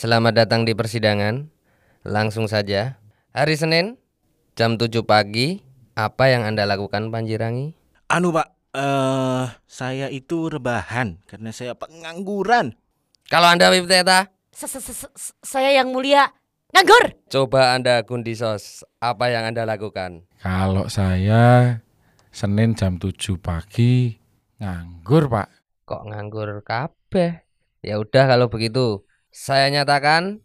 Selamat datang di persidangan. Langsung saja. Hari Senin jam 7 pagi, apa yang Anda lakukan Panjirangi? Anu pak, eh saya itu rebahan karena saya pengangguran. Kalau Anda Wipteta, S- s- s- s- Saya yang mulia nganggur. coba Anda Gundisos, apa yang Anda lakukan? Kalau saya Senin jam 7 pagi nganggur, Pak. Kok nganggur kabeh? Ya udah kalau begitu, saya nyatakan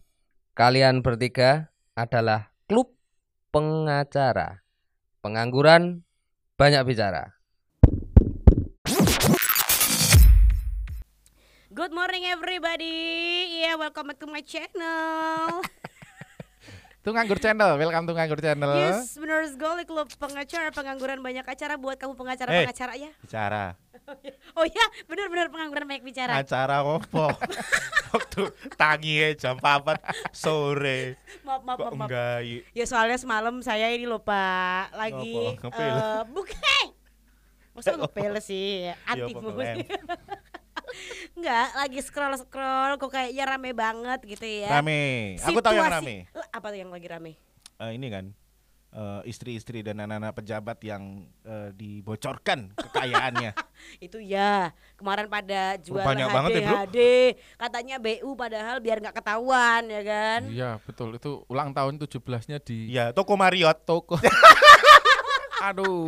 kalian bertiga adalah klub pengacara. Pengangguran banyak bicara. Good morning everybody. Yeah, welcome back to my channel. Itu nganggur channel, welcome to nganggur channel. yes, benar sekali klub pengacara pengangguran banyak acara buat kamu Eh. pengacara-pengacara ya. Bicara. Oh ya, benar-benar pengangguran banyak bicara. Acara apa? Waktu tangi jam 4 sore. Maaf, maaf, maaf, enggak? i- Ya soalnya semalam saya ini loh Pak, lagi? Ngepel? eh bukan. Masa ngepel sih? Ya, Anti ngelem? Enggak, lagi scroll-scroll kok kayaknya rame banget gitu ya. Rame. Aku tahu yang Situasi- rame. Apa tuh yang lagi rame? Eh, ini kan eh, istri-istri dan anak-anak pejabat yang eh, dibocorkan kekayaannya. Itu ya kemarin pada jual Banyak HD, banget ya, Bro. HD katanya BU padahal biar nggak ketahuan ya kan. Iya, betul. Itu ulang tahun 17-nya di Iya, toko Marriott. toko. Aduh.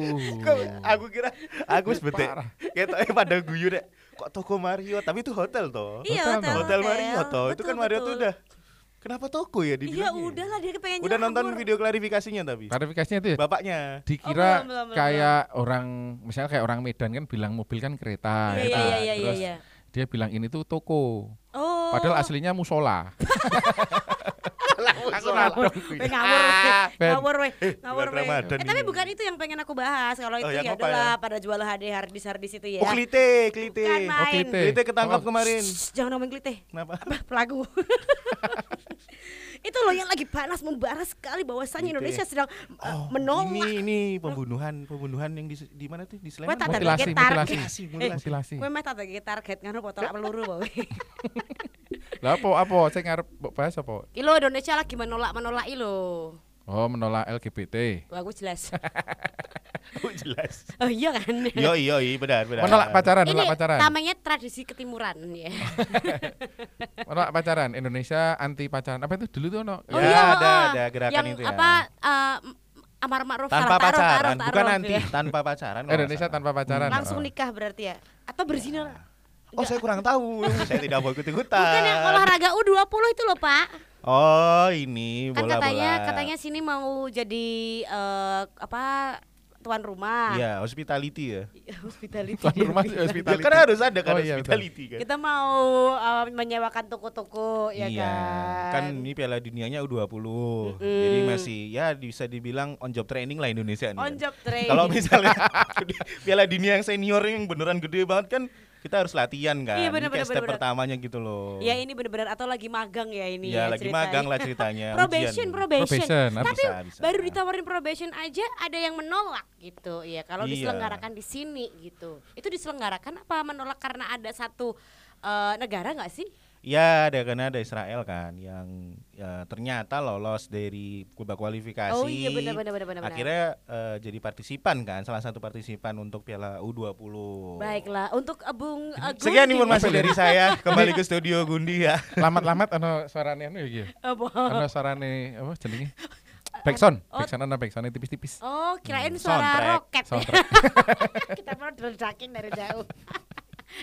aku kira aku wis bete. Parah. Ketoknya pada guyu deh. Kok toko Marriott? Tapi itu hotel toh. Iya, Hotel, Hotel Marriott toh. Itu kan Marriott tuh udah Kenapa toko ya Iya dibilangnya? udahlah dia pengen Udah nonton video klarifikasinya tapi. Klarifikasinya itu ya, Bapaknya. dikira Oh, belum, belum, belum, kayak orang misalnya kayak orang Medan kan bilang mobil kan kereta. Iya gitu. iya iya iya Terus iya. dia bilang ini tuh toko. Oh. Padahal aslinya musola. Aku radong. Ngawur. Ben. ngawur, weh. ngawur, weh. Eh, tapi bukan itu yang pengen aku bahas. Kalau itu yang ya adalah ya? pada jual HD harddisk harddisk itu ya. Oh, klite, klite. Bukan, Oh, klite. Klite ketangkap Oh. kemarin. Shh, jangan ngomongin klite. Kenapa? Apa pelaku? itu loh yang lagi panas membara sekali bahwasannya. Indonesia sedang Oh, menolak. Ini ini pembunuhan, pembunuhan yang di di mana tuh? Di Sleman. Mutilasi, target. mutilasi. Mutilasi, Eh, mutilasi. Mutilasi. Gue mah tak ada target kan botol peluru bawe. Lah apa apa saya ngarep mbok bahas apa? Ilo Indonesia lagi menolak menolak ilo. Oh, menolak LGBT. Wah, gue jelas. Oh, jelas. oh iya kan? Yo yo iya benar benar. Menolak pacaran, Ini menolak pacaran. namanya tradisi ketimuran ya. Menolak pacaran. Indonesia anti pacaran. Apa itu dulu tuh no? Oh, Ya, ada, ah. ada gerakan yang itu ya. apa eh, amar ma'ruf Tanpa taruh, taruh, pacaran, taruh, bukan taruh, nanti ya. tanpa pacaran. Indonesia tanpa pacaran. Langsung Oh. nikah berarti ya? Atau berzina? Oh, saya kurang tahu. saya tidak mau ikut-ikutan. Bukan yang olahraga U20 itu loh, Pak. Oh, ini Kan bola-bola. katanya katanya sini mau jadi eh, apa tuan rumah. Iya, hospitality ya. Hospitality. Tuan rumah Ya, hospitality. kan harus ada kan Oh, iya, betul. hospitality kan. Kita mau eh, menyewakan toko-toko ya iya, kan. kan ini Piala Dunianya U20. Mm-mm. Jadi masih ya bisa dibilang on job training lah Indonesia nih. on kan. job training. Kalau misalnya Piala Dunia yang senior yang beneran gede banget kan kita harus latihan kan. Iya, Ini bener, kayak bener, step bener. pertamanya gitu loh. Ya ini benar-benar atau lagi magang ya ini Ya, ya, lagi ceritanya. magang lah ceritanya. probation, probation. Probation, Tapi Bisa, bisa. baru ditawarin probation aja ada yang menolak gitu. Ya kalau Iya. diselenggarakan di sini gitu. Itu diselenggarakan apa menolak karena ada satu eh, negara nggak sih? Ya, ada karena ada Israel kan yang ya, ternyata lolos dari babak kualifikasi. Oh iya benar benar benar benar. benar. Akhirnya eh, jadi partisipan kan, salah satu partisipan untuk Piala U20. Baiklah untuk eh, Bung eh, Sekian Gundi. informasi dari saya. Kembali ke studio Gundi ya. Lamat-lamat ana suarane anu iki. Apa? Ana suarane apa jenenge? Backsound. Oh. Backsound ana backsound tipis-tipis. Oh, kirain Hmm, suara soundtrack, roket. soundtrack. Kita mau deledakin dari jauh.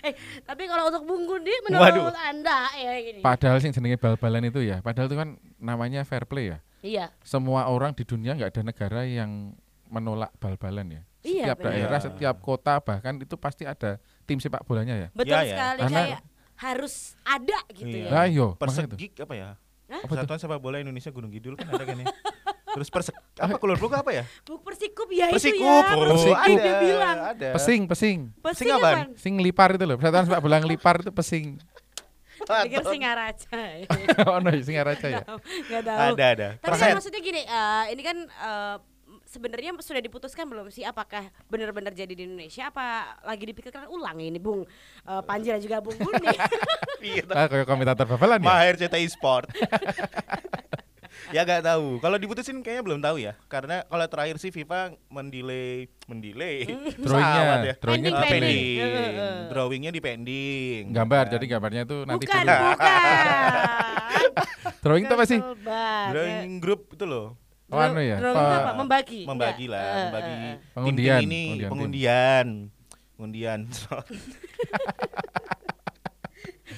eh, tapi kalau untuk Bung Gundi menurut Waduh. Anda ya gini. Padahal sing jenenge bal-balan itu ya, padahal itu kan namanya fair play ya. Iya. Semua orang di dunia nggak ada negara yang menolak bal-balan ya. Iya, Setiap benar. daerah, Iya. setiap kota bahkan itu pasti ada tim sepak bolanya ya. Betul Ya, ya. sekali Karena- kayak harus ada gitu Iya. ya. Lah yo, makanya itu. Persegik apa ya? Hah? Persatuan Sepak Bola Indonesia Gunung Kidul kan ada kan ya. Terus persek apa keluar buku apa ya? Bu Persikup ya Persikup. itu ya. Oh, Persikup ada, dia bilang. Ada. Pesing, pesing. Pesing apaan? Sing lipar itu loh. Persatuan sepak bola ngelipar itu pesing. Pikir Singaraja. oh no, sing aja ya. Enggak tahu. Ada ada. Tapi kan maksudnya gini, eh, ini kan eh, sebenarnya sudah diputuskan belum sih apakah benar-benar jadi di Indonesia apa lagi dipikirkan ulang ini Bung eh, Panji dan juga Bung Buni Iya, Ah, kayak komentator babalan ya. Mahir CTI Sport. ya gak tahu. Kalau diputusin kayaknya belum tahu ya. Karena kalau terakhir sih FIFA mendelay, mendelay. Drawingnya, Pesawat ya. drawingnya Pending, pending. pending. Drawingnya di pending. Gambar, Kan. jadi gambarnya itu nanti bukan bukan drawing itu apa sih? Drawing grup itu loh. Oh, anu ya? Drawing Apa- apa? membagi Membagi lah, membagi eh, eh. tim-tim Pengundian, ini pengundian tim. pengundian. Pengundian.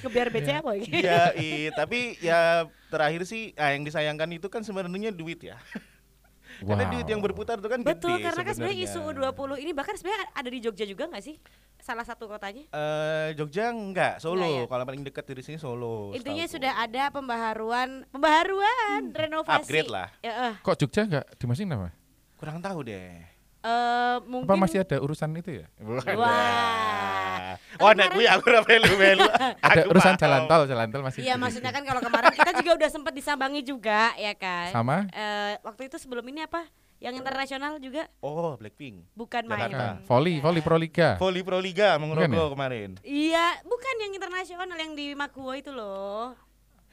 kebiar BC apa ini Iya, i- tapi ya terakhir sih ah, yang disayangkan itu kan sebenarnya duit ya. Karena Wow. duit yang berputar itu kan Betul, gede karena kan sebenarnya isu sebenarnya. U20 ini bahkan sebenarnya ada di Jogja juga nggak sih? Salah satu kotanya. Eh, Jogja enggak, Solo. Enggak ya? Kalau paling dekat dari sini Solo. Intinya sudah ada pembaharuan, pembaharuan, renovasi. Upgrade lah. Ya, eh, Kok Jogja nggak dimasukin apa? Kurang tahu deh. Eh, mungkin Apa masih ada urusan itu ya? Wah. Oh, nek gue aku ora melu-melu. Ada urusan paham. jalan tol, jalan tol masih. Iya maksudnya kan kalau kemarin kita juga udah sempat disambangi juga ya kan. Sama? Eh, waktu itu sebelum ini apa? Yang internasional juga Oh, Blackpink. bukan main. Nah, volley, volley Pro Liga. Voli Pro Liga Bukan mengerogoh ya? kemarin. Iya, bukan yang internasional yang di Maguwo itu loh.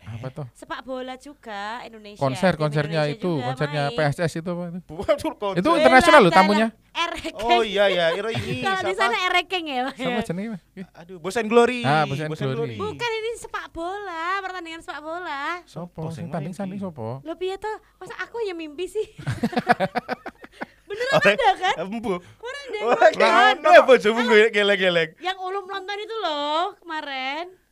Apa tuh? Sepak bola juga Indonesia. Konser, konsernya Indonesia itu, juga konsernya main. PSS itu apa itu? Konser. Itu internasional loh tamunya. Erekeng. Oh iya ya, ini Kalau di sana erekeng ya. Pak, Sama ya? jenenge. Mas. Aduh, Bosen Glory. Ah, Bosen Glory. Bukan ini sepak bola, pertandingan sepak bola. Sopo? Sing tanding sanding sopo? Lo piye toh? Masa aku yang mimpi sih? Beneran ada kan? Embu. Wah, nonton. gimana bojomu gelek-gelek? Yang ulum nonton itu loh kemarin.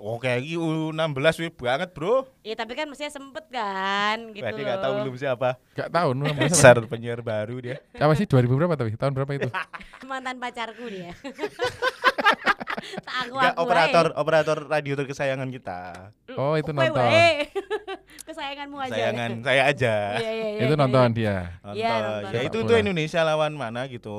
Oh, kayak gitu U16 wih banget, Bro. Iya tapi kan mestinya sempet kan gitu Berarti loh. gak tahu belum siapa. Gak tahu siapa? Besar penyiar baru dia. Apa sih 2000 berapa tapi? Tahun berapa itu? Mantan pacarku dia. tak aku aku operator operator radio terkesayangan kita. Oh, itu Kowe nonton. wae. Kesayanganmu aja. Sayangan saya aja. Iya iya iya. Itu iya, nonton iya. dia. Nonton. Iya, nonton. Ya itu tuh. Indonesia lawan mana gitu.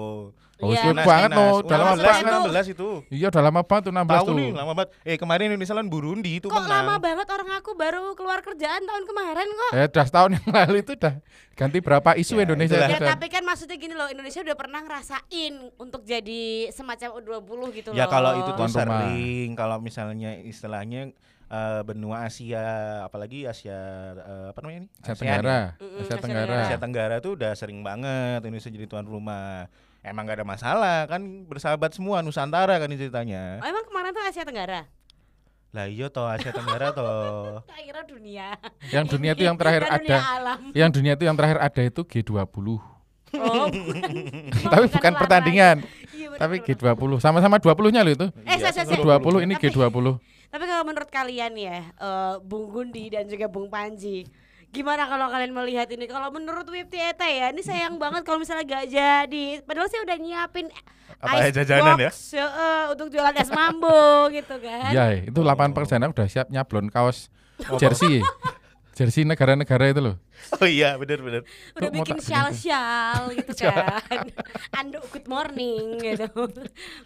Oh, Iya. itu Timnas, banget no, udah lama U16 banget. itu. 16 itu. Iya, udah lama banget tuh 16 Tahu tuh. nih, lama banget. Eh, kemarin Indonesia lawan Burundi itu Kok menang. lama banget orang aku baru keluar kerjaan tahun kemarin kok. Eh, udah setahun yang lalu itu udah ganti berapa isu Ya, Indonesia itulah. Ya itu. tapi kan maksudnya gini loh, Indonesia udah pernah ngerasain untuk jadi semacam U20 gitu loh. Ya kalau itu tuh Tuan rumah. sering, kalau misalnya istilahnya eh, benua Asia, apalagi Asia eh, apa namanya ini? Asia ASEAN Tenggara, Mm-mm, Asia Asia Tenggara. ya. Asia Tenggara tuh udah sering banget Indonesia jadi tuan rumah. Emang gak ada masalah kan bersahabat semua Nusantara kan ini ceritanya. Oh, emang kemarin tuh Asia Tenggara? Lah iya toh Asia Tenggara toh. Tak kira dunia. Yang dunia itu yang terakhir dunia ada. alam. Yang dunia itu yang terakhir ada itu G20. Oh, bukan. Tapi bukan pertandingan, Iya, bener, tapi bener. G20. Sama-sama 20-nya loh itu. Eh, saya, saya, saya. U20 ini Tapi- G20. Tapi kalau menurut kalian ya, eh, Bung Gundi dan juga Bung Panji, gimana kalau kalian melihat ini? Kalau menurut Wipti Eta ya, ini sayang banget kalau misalnya gak jadi. Padahal saya udah nyiapin Apa ice ya, jajanan ya? box, eh, untuk jualan es mambo gitu kan. Iya, itu 8 persen udah siap nyablon kaos jersey. jersey negara-negara itu loh. Oh iya bener-bener. Udah Tuh, bikin syal-syal gitu kan. Anduk good morning gitu.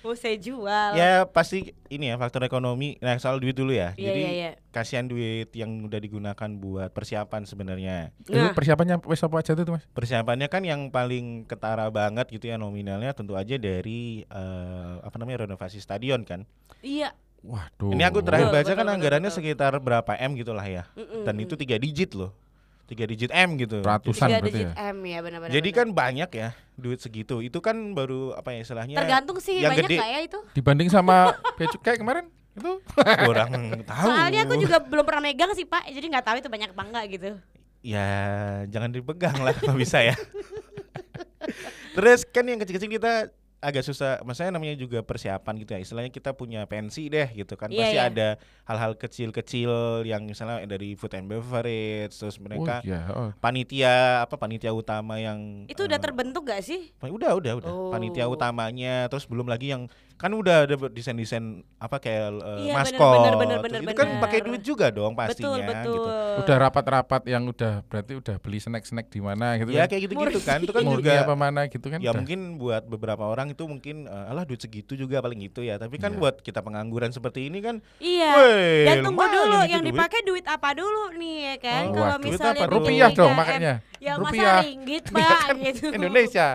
Mau saya jual. Ya pasti ini ya faktor ekonomi. Nah soal duit dulu ya. Iya, Jadi iya, iya. kasihan duit yang udah digunakan buat persiapan sebenarnya. Itu Nah. persiapannya wes apa aja tuh, Mas? Persiapannya kan yang paling ketara banget gitu ya nominalnya tentu aja dari eh, apa namanya renovasi stadion kan. Iya. Waduh. Ini aku terakhir baca kan anggarannya sekitar berapa m gitulah ya. Mm-mm. Dan itu tiga digit loh. Tiga digit m gitu. Ratusan Tiga berarti digit ya. M ya benar-benar. Jadi benar. kan banyak ya duit segitu. Itu kan baru apa ya istilahnya tergantung sih yang banyak gede. nggak ya itu. Dibanding sama bea cukai kemarin itu kurang tahu. Soalnya aku juga belum pernah megang sih Pak, jadi nggak tahu itu banyak apa enggak gitu. Ya jangan dipegang lah kalau bisa ya. Terus kan yang kecil-kecil kita agak susah, maksudnya namanya juga persiapan gitu ya. Istilahnya kita punya pensi deh gitu kan. Iya, Pasti iya. ada hal-hal kecil-kecil yang misalnya dari food and beverage, terus mereka Oh iya, oh. panitia apa panitia utama yang Itu udah eh, terbentuk gak sih? Udah, udah, udah. Oh. Panitia utamanya, terus belum lagi yang kan udah ada desain-desain apa kayak eh, Iya, maskot. bener, bener, Terus bener, itu kan bener. pakai duit juga dong pastinya betul, betul. gitu. Udah rapat-rapat yang udah berarti udah beli snack-snack di mana gitu Ya kan. kayak gitu-gitu kan. Itu kan Murni juga apa mana gitu kan. ya udah. mungkin buat beberapa orang itu mungkin eh, alah duit segitu juga paling gitu ya. Tapi kan buat kita pengangguran seperti ini kan Iya. Weh, Dan tunggu dulu itu yang duit. dipakai duit apa dulu nih ya kan? Oh, Kalau misalnya apa Rupiah dong 3M, makanya. Ya Rupiah. masa ringgit pak gitu. Indonesia.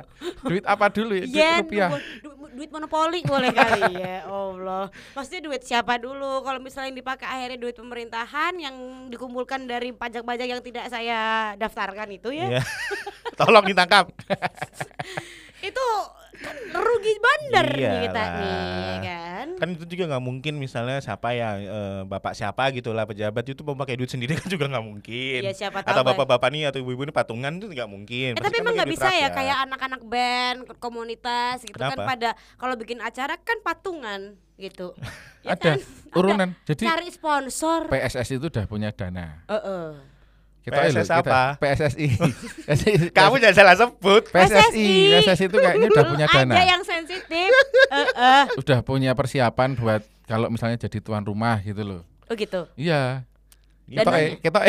Duit apa dulu ya? Duit Yen, rupiah. du- duit monopoli boleh kali ya Allah. Maksudnya duit siapa dulu? Kalau misalnya yang dipakai akhirnya duit pemerintahan yang dikumpulkan dari pajak-pajak yang tidak saya daftarkan itu ya, Iya. Tolong ditangkap. itu kan rugi bandar nih kita Iyalah. nih kan. kan itu juga nggak mungkin misalnya siapa ya eh, bapak siapa gitu lah pejabat itu mau pakai duit sendiri kan juga nggak mungkin Iya, siapa tahu, atau Bang. bapak-bapak nih atau ibu-ibu ini patungan itu nggak Eh mungkin tapi Pasti kan emang nggak bisa ya kayak anak-anak band komunitas gitu kan Kenapa? pada kalau bikin acara kan patungan gitu. Ya Ada kan? urunan. Ada Jadi cari sponsor. PSSI itu udah punya dana. Heeh. Kita loh, PSS kita- apa? PSSI. kamu jangan salah sebut PSSI, PSSI itu kayaknya udah punya dana. Aja yang sensitif. Heeh. Udah punya persiapan buat kalau misalnya jadi tuan rumah gitu loh. Oh gitu. Iya. Kita eh, kita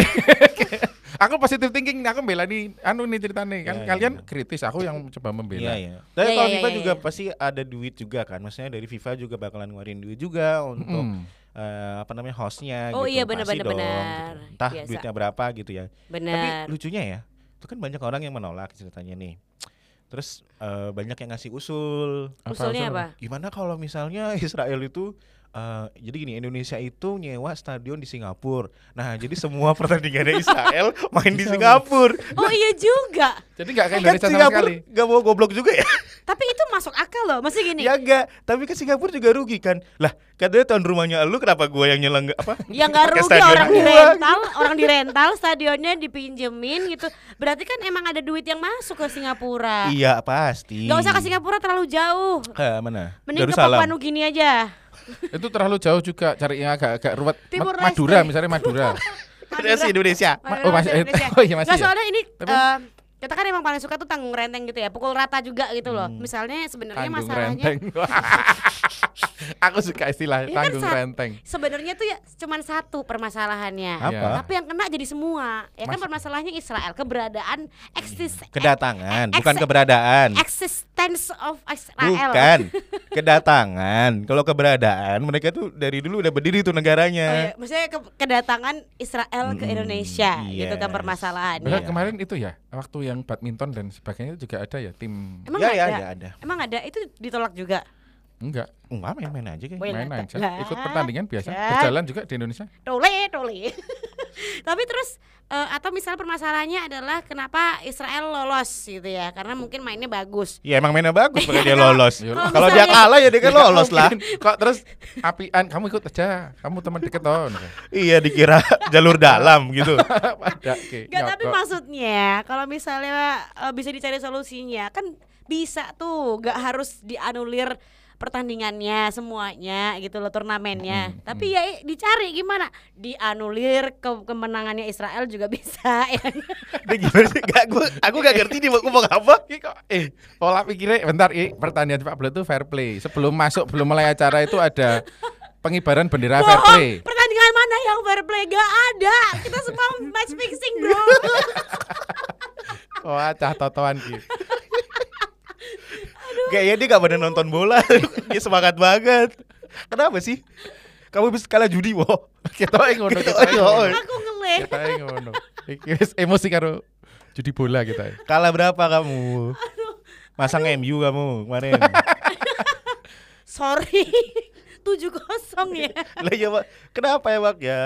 Aku positif thinking, aku bela nih anu nih ceritanya kan Iya, kalian iya. kritis, aku yang coba membela. Iya iya. Tapi Iya, kalau iya, FIFA iya, juga iya. pasti ada duit juga kan. Maksudnya dari FIFA juga bakalan ngeluarin duit juga untuk Mm. Eh, apa namanya hostnya Oh gitu. iya, bener, Pasti bener, dong, bener. gitu. Entah Biasa. duitnya berapa gitu ya. Tapi Benar. lucunya ya, itu kan banyak orang yang menolak ceritanya nih. Terus eh, banyak yang ngasih usul. Apa, Usulnya usul apa? Gimana kalau misalnya Israel itu eh, jadi gini Indonesia itu nyewa stadion di Singapura. Nah jadi semua pertandingannya Israel main di Singapura. Oh iya juga. Jadi nggak kayak Kan Indonesia sama Singapura sekali. gak mau goblok juga ya? Tapi itu masuk akal loh. Masih gini. ya enggak. Tapi ke Singapura juga rugi kan? Lah katanya tahun rumahnya lu kenapa gua yang nyelang apa? Ya nggak rugi stadion orang gua? di rental, orang di rental stadionnya dipinjemin gitu. Berarti kan emang ada duit yang masuk ke Singapura. Iya pasti. Gak usah ke Singapura terlalu jauh. Eh, mana? Mending ke Darussalam. Papua Nugini aja. Itu terlalu jauh juga cari yang agak-agak ruwet. Ma- Timur Madura Leste. misalnya Madura. Federasi Indonesia. Ma- oh, masih- Indonesia. oh iya, masih Nggak, ya? soalnya ini Tapi- eh, kita kan emang paling suka tuh tanggung renteng gitu ya, pukul rata juga gitu loh. Misalnya sebenarnya masalahnya renteng. aku suka istilah kan tanggung sa- renteng. sebenarnya tuh ya cuman satu permasalahannya. Apa? Tapi yang kena jadi semua. Ya kan permasalahannya Israel, keberadaan eksis Kedatangan, eh, bukan keberadaan. existence of Israel. Bukan kedatangan. Kalau keberadaan mereka tuh dari dulu udah berdiri tuh Oh, negaranya. iya. Maksudnya ke- kedatangan Israel ke Mm-mm, Indonesia gitu kan yes. permasalahannya. Iya. kemarin itu ya, waktu yang badminton dan sebagainya itu juga ada ya tim Emang ya, ada? ya, ya ada. Emang ada itu ditolak juga. Enggak Enggak main-main aja kayak. Main ada. aja Lah, ikut pertandingan biasa Jack. berjalan juga di Indonesia Tole, tole. Tapi terus eh, atau misalnya permasalahannya adalah kenapa Israel lolos gitu ya? Karena mungkin mainnya bagus. Ya emang mainnya bagus makanya dia lolos. Iya, Kalau dia kalah ya dia kan nggak lolos lah. kok terus apian kamu ikut aja kamu teman deket toh Iya dikira jalur dalam gitu. ada oke Gak tapi maksudnya kalau misalnya eh, bisa dicari solusinya kan bisa tuh, gak harus dianulir pertandingannya semuanya gitu loh turnamennya. Mm-mm, Tapi ya i- dicari gimana? Dianulir ke kemenangannya Israel juga bisa ya. Gimana sih? Gak, gua, aku gak ngerti dia mau ngomong apa. Eh pola pikirnya bentar ih pertandingan sepak bola itu fair play sebelum masuk belum mulai acara itu ada pengibaran bendera fair play Bohong, pertandingan mana yang fair play? Gak ada. Kita semua match fixing, Bro. wah cah totoan gitu Kayaknya dia gak pada nonton bola. dia semangat banget. Kenapa sih? Kamu bisa kalah judi, wo. kita yang ngono kita yang ngono Aku ngeleh. kita yang ngono emosi karo judi bola kita Kalah berapa kamu? Masang MU kamu kemarin. Sorry. tujuh kosong ya. Lah ya, Pak. Kenapa ya, Pak? Ya.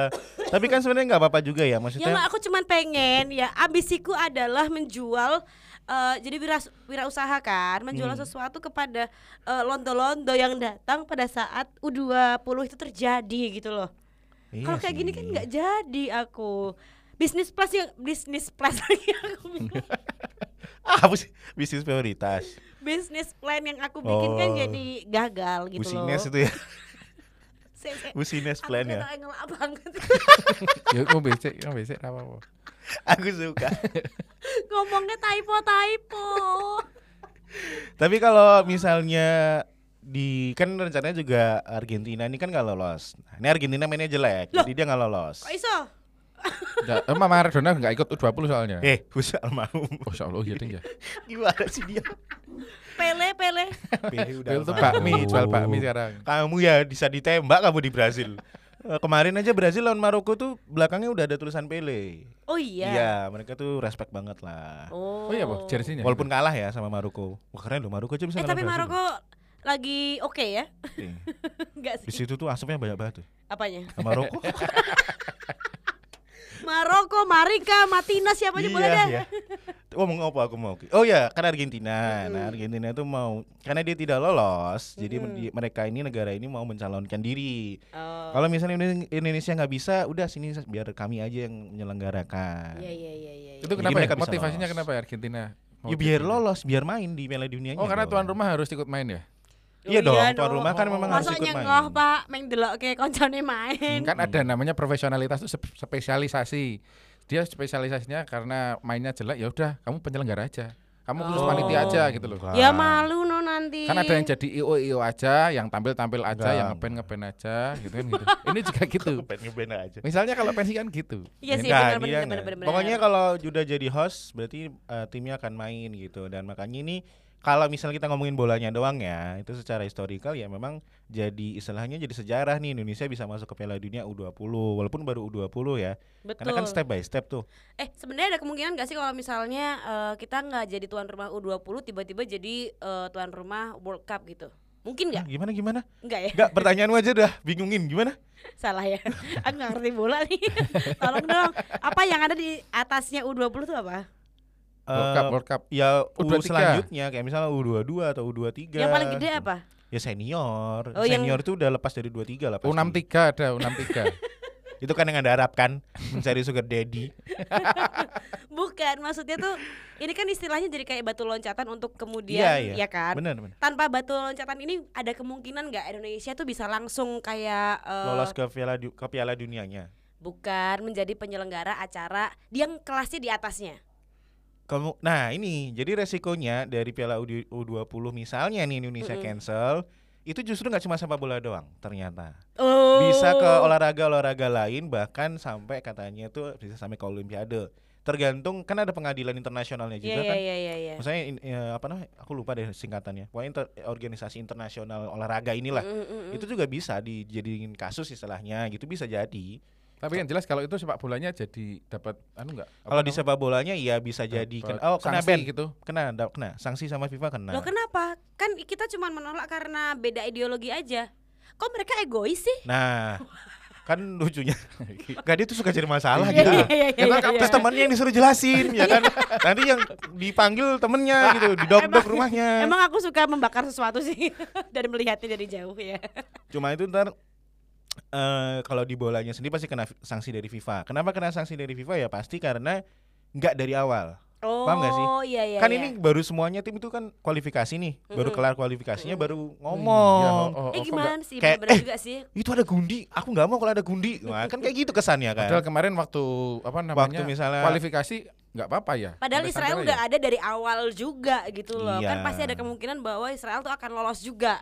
Tapi kan sebenarnya nggak apa-apa juga ya, Ya maksudnya. nggak, aku cuman pengen ya ambisiku adalah menjual eh, jadi wira wirausaha kan, menjual Hmm. sesuatu kepada eh, londo-londo yang datang pada saat U20 itu terjadi gitu loh. Iya Kalau kayak gini kan nggak jadi aku. Bisnis plus yang bisnis plus lagi aku bingung. Ah, apa sih? Bisnis prioritas. Bisnis plan yang aku bikin kan Oh. jadi gagal gitu loh. itu ya. Busines aku plan ya. ngelak banget ya mau becek mau becek apa apa Aku suka. ngomongnya typo typo. Tapi kalau misalnya di kan rencananya juga Argentina ini kan nggak lolos. Nah, ini Argentina mainnya jelek, Loh. jadi dia nggak lolos. Kok iso? Nggak, eh, Maradona nggak ikut U20 soalnya. Eh, Gus almarhum. Oh, insya Allah iya ding ya. Gimana sih dia? Pele Pele. Pele udah almarhum. bakmi, jual bakmi sekarang. Kamu ya bisa ditembak kamu di Brasil. Eh, Kemarin aja Brasil lawan Maroko tuh belakangnya udah ada tulisan Pele. Oh iya. Iya, mereka tuh respect banget lah. Oh. Oh iya, Bu, jersey-nya. Walaupun kalah ya sama Maroko. Wah keren loh Maroko aja bisa Eh tapi Brasil. Maroko lagi oke ya? Iya. Enggak Di sih. situ tuh asapnya banyak banget tuh. Apanya? Sama Maroko. Maroko, Marika, Matina siapa aja boleh deh. iya. Oh mau apa aku mau? Oh ya, kan Argentina. Nah, Argentina itu mau karena dia tidak lolos, jadi men- di- mereka ini negara ini mau mencalonkan diri. Oh. Kalau misalnya Indone- Indonesia nggak bisa, udah sini biar kami aja yang menyelenggarakan. Iya iya iya iya. Itu iya. kenapa ya? Motivasinya lolos. kenapa ya Argentina? mau Ya biar jadi- lolos, biar main di Piala Dunia. Oh, karena tuan rumah harus ikut main ya? Iya dong, tuan rumah kan memang harus Masuk ikut main. nyengoh pak, main delok kayak koncone main. Kan ada namanya profesionalitas itu spesialisasi. Dia spesialisasinya karena mainnya jelek ya udah kamu penyelenggara aja. Kamu khusus Oh. panitia aja gitu loh. Ya malu no nanti. Kan ada yang jadi IO IO aja, yang tampil tampil aja, yang ngepen ngepen aja, gitu kan gitu. Ini juga gitu. Ngeband ngeband aja. Misalnya kalau pensi kan gitu. Iya sih benar benar benar. Pokoknya kalau udah jadi host berarti eh, timnya akan main gitu dan makanya ini kalau misalnya kita ngomongin bolanya doang ya, itu secara historikal ya memang jadi istilahnya jadi sejarah nih Indonesia bisa masuk ke Piala Dunia U20 walaupun baru U20 ya. betul. Karena kan step by step tuh. Eh sebenarnya ada kemungkinan gak sih kalau misalnya eh, kita nggak jadi tuan rumah U20 tiba-tiba jadi eh, tuan rumah World Cup gitu? Mungkin nggak? gimana gimana? Enggak ya? Enggak, pertanyaanmu aja udah bingungin gimana? Salah ya. Aku nggak ngerti bola nih. Tolong dong. Apa yang ada di atasnya U20 itu apa? World Cup, World Cup. Ya U U23. selanjutnya kayak misalnya U22 atau U23. Yang paling gede gitu. apa? Ya senior. Oh, yang- senior itu udah lepas dari 23 lah pasti. U63 ada U63. Itu kan yang Anda harapkan mencari sugar daddy. Bukan, maksudnya tuh ini kan istilahnya jadi kayak batu loncatan untuk kemudian Iya, iya. ya kan? Benar, benar. Tanpa batu loncatan ini ada kemungkinan nggak Indonesia tuh bisa langsung kayak eh, Lolos ke Piala ke Piala Dunianya. bukan menjadi penyelenggara acara yang kelasnya di atasnya. Kamu nah ini jadi resikonya dari Piala U- U20 misalnya nih Indonesia Mm-mm. cancel itu justru nggak cuma sepak bola doang ternyata Oh. bisa ke olahraga-olahraga lain bahkan sampai katanya tuh bisa sampai ke olimpiade tergantung kan ada pengadilan internasionalnya juga iya kan iya. iya. maksudnya in- ya, apa namanya aku lupa deh singkatannya pokoknya inter- organisasi internasional olahraga inilah Mm, mm, mm, mm. itu juga bisa dijadiin kasus istilahnya gitu bisa jadi Tapi yang jelas kalau itu sepak bolanya jadi dapat anu enggak? kalau di sepak bolanya iya bisa jadi kena, oh kena sanksi ban gitu. kena kena sanksi sama FIFA kena Loh kenapa? Kan kita cuma menolak karena beda ideologi aja. Kok mereka egois sih? nah kan lucunya gak dia tuh suka cari masalah Iya, gitu iya, iya, Ya kan, iya, terus temannya yang disuruh jelasin ya kan nanti yang dipanggil temennya gitu didok-dok rumahnya Emang aku suka membakar sesuatu sih dan melihatnya dari jauh ya. cuma itu ntar eh kalau di bolanya sendiri pasti kena sanksi dari FIFA kenapa kena sanksi dari FIFA ya pasti karena nggak dari awal Oh, Paham nggak sih? iya iya. kan iya. ini baru semuanya tim itu kan kualifikasi nih baru Mm-mm. kelar kualifikasinya baru Iya, ngomong oh, oh, Eh gimana sih? kayak, eh, juga sih. itu ada gundi aku nggak mau kalau ada gundi Wah, kan kayak gitu kesannya nggak- Padahal kan kemarin waktu apa namanya? waktu misalnya kualifikasi nggak apa-apa ya. Padahal Sampai Israel udah ya? ada dari awal juga gitu loh. Kan Iya. pasti ada kemungkinan bahwa Israel tuh akan lolos juga.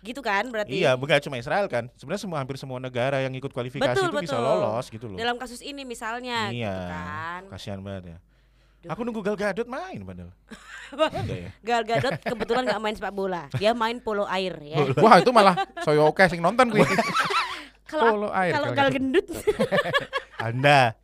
Gitu kan berarti. Iya, bukan cuma Israel kan. Sebenarnya semua hampir semua negara yang ikut kualifikasi Betul, itu bisa betul. lolos gitu loh. Dalam kasus ini misalnya iya. gitu kan. Kasihan banget ya. Duh. Aku nunggu Gal Gadot main padahal. Ya? Gal Gadot kebetulan nggak main sepak bola. Dia main polo air ya. Wah, itu malah saya oke sing nonton kuwi. Kalau Polo air kalau Gal gendut Anda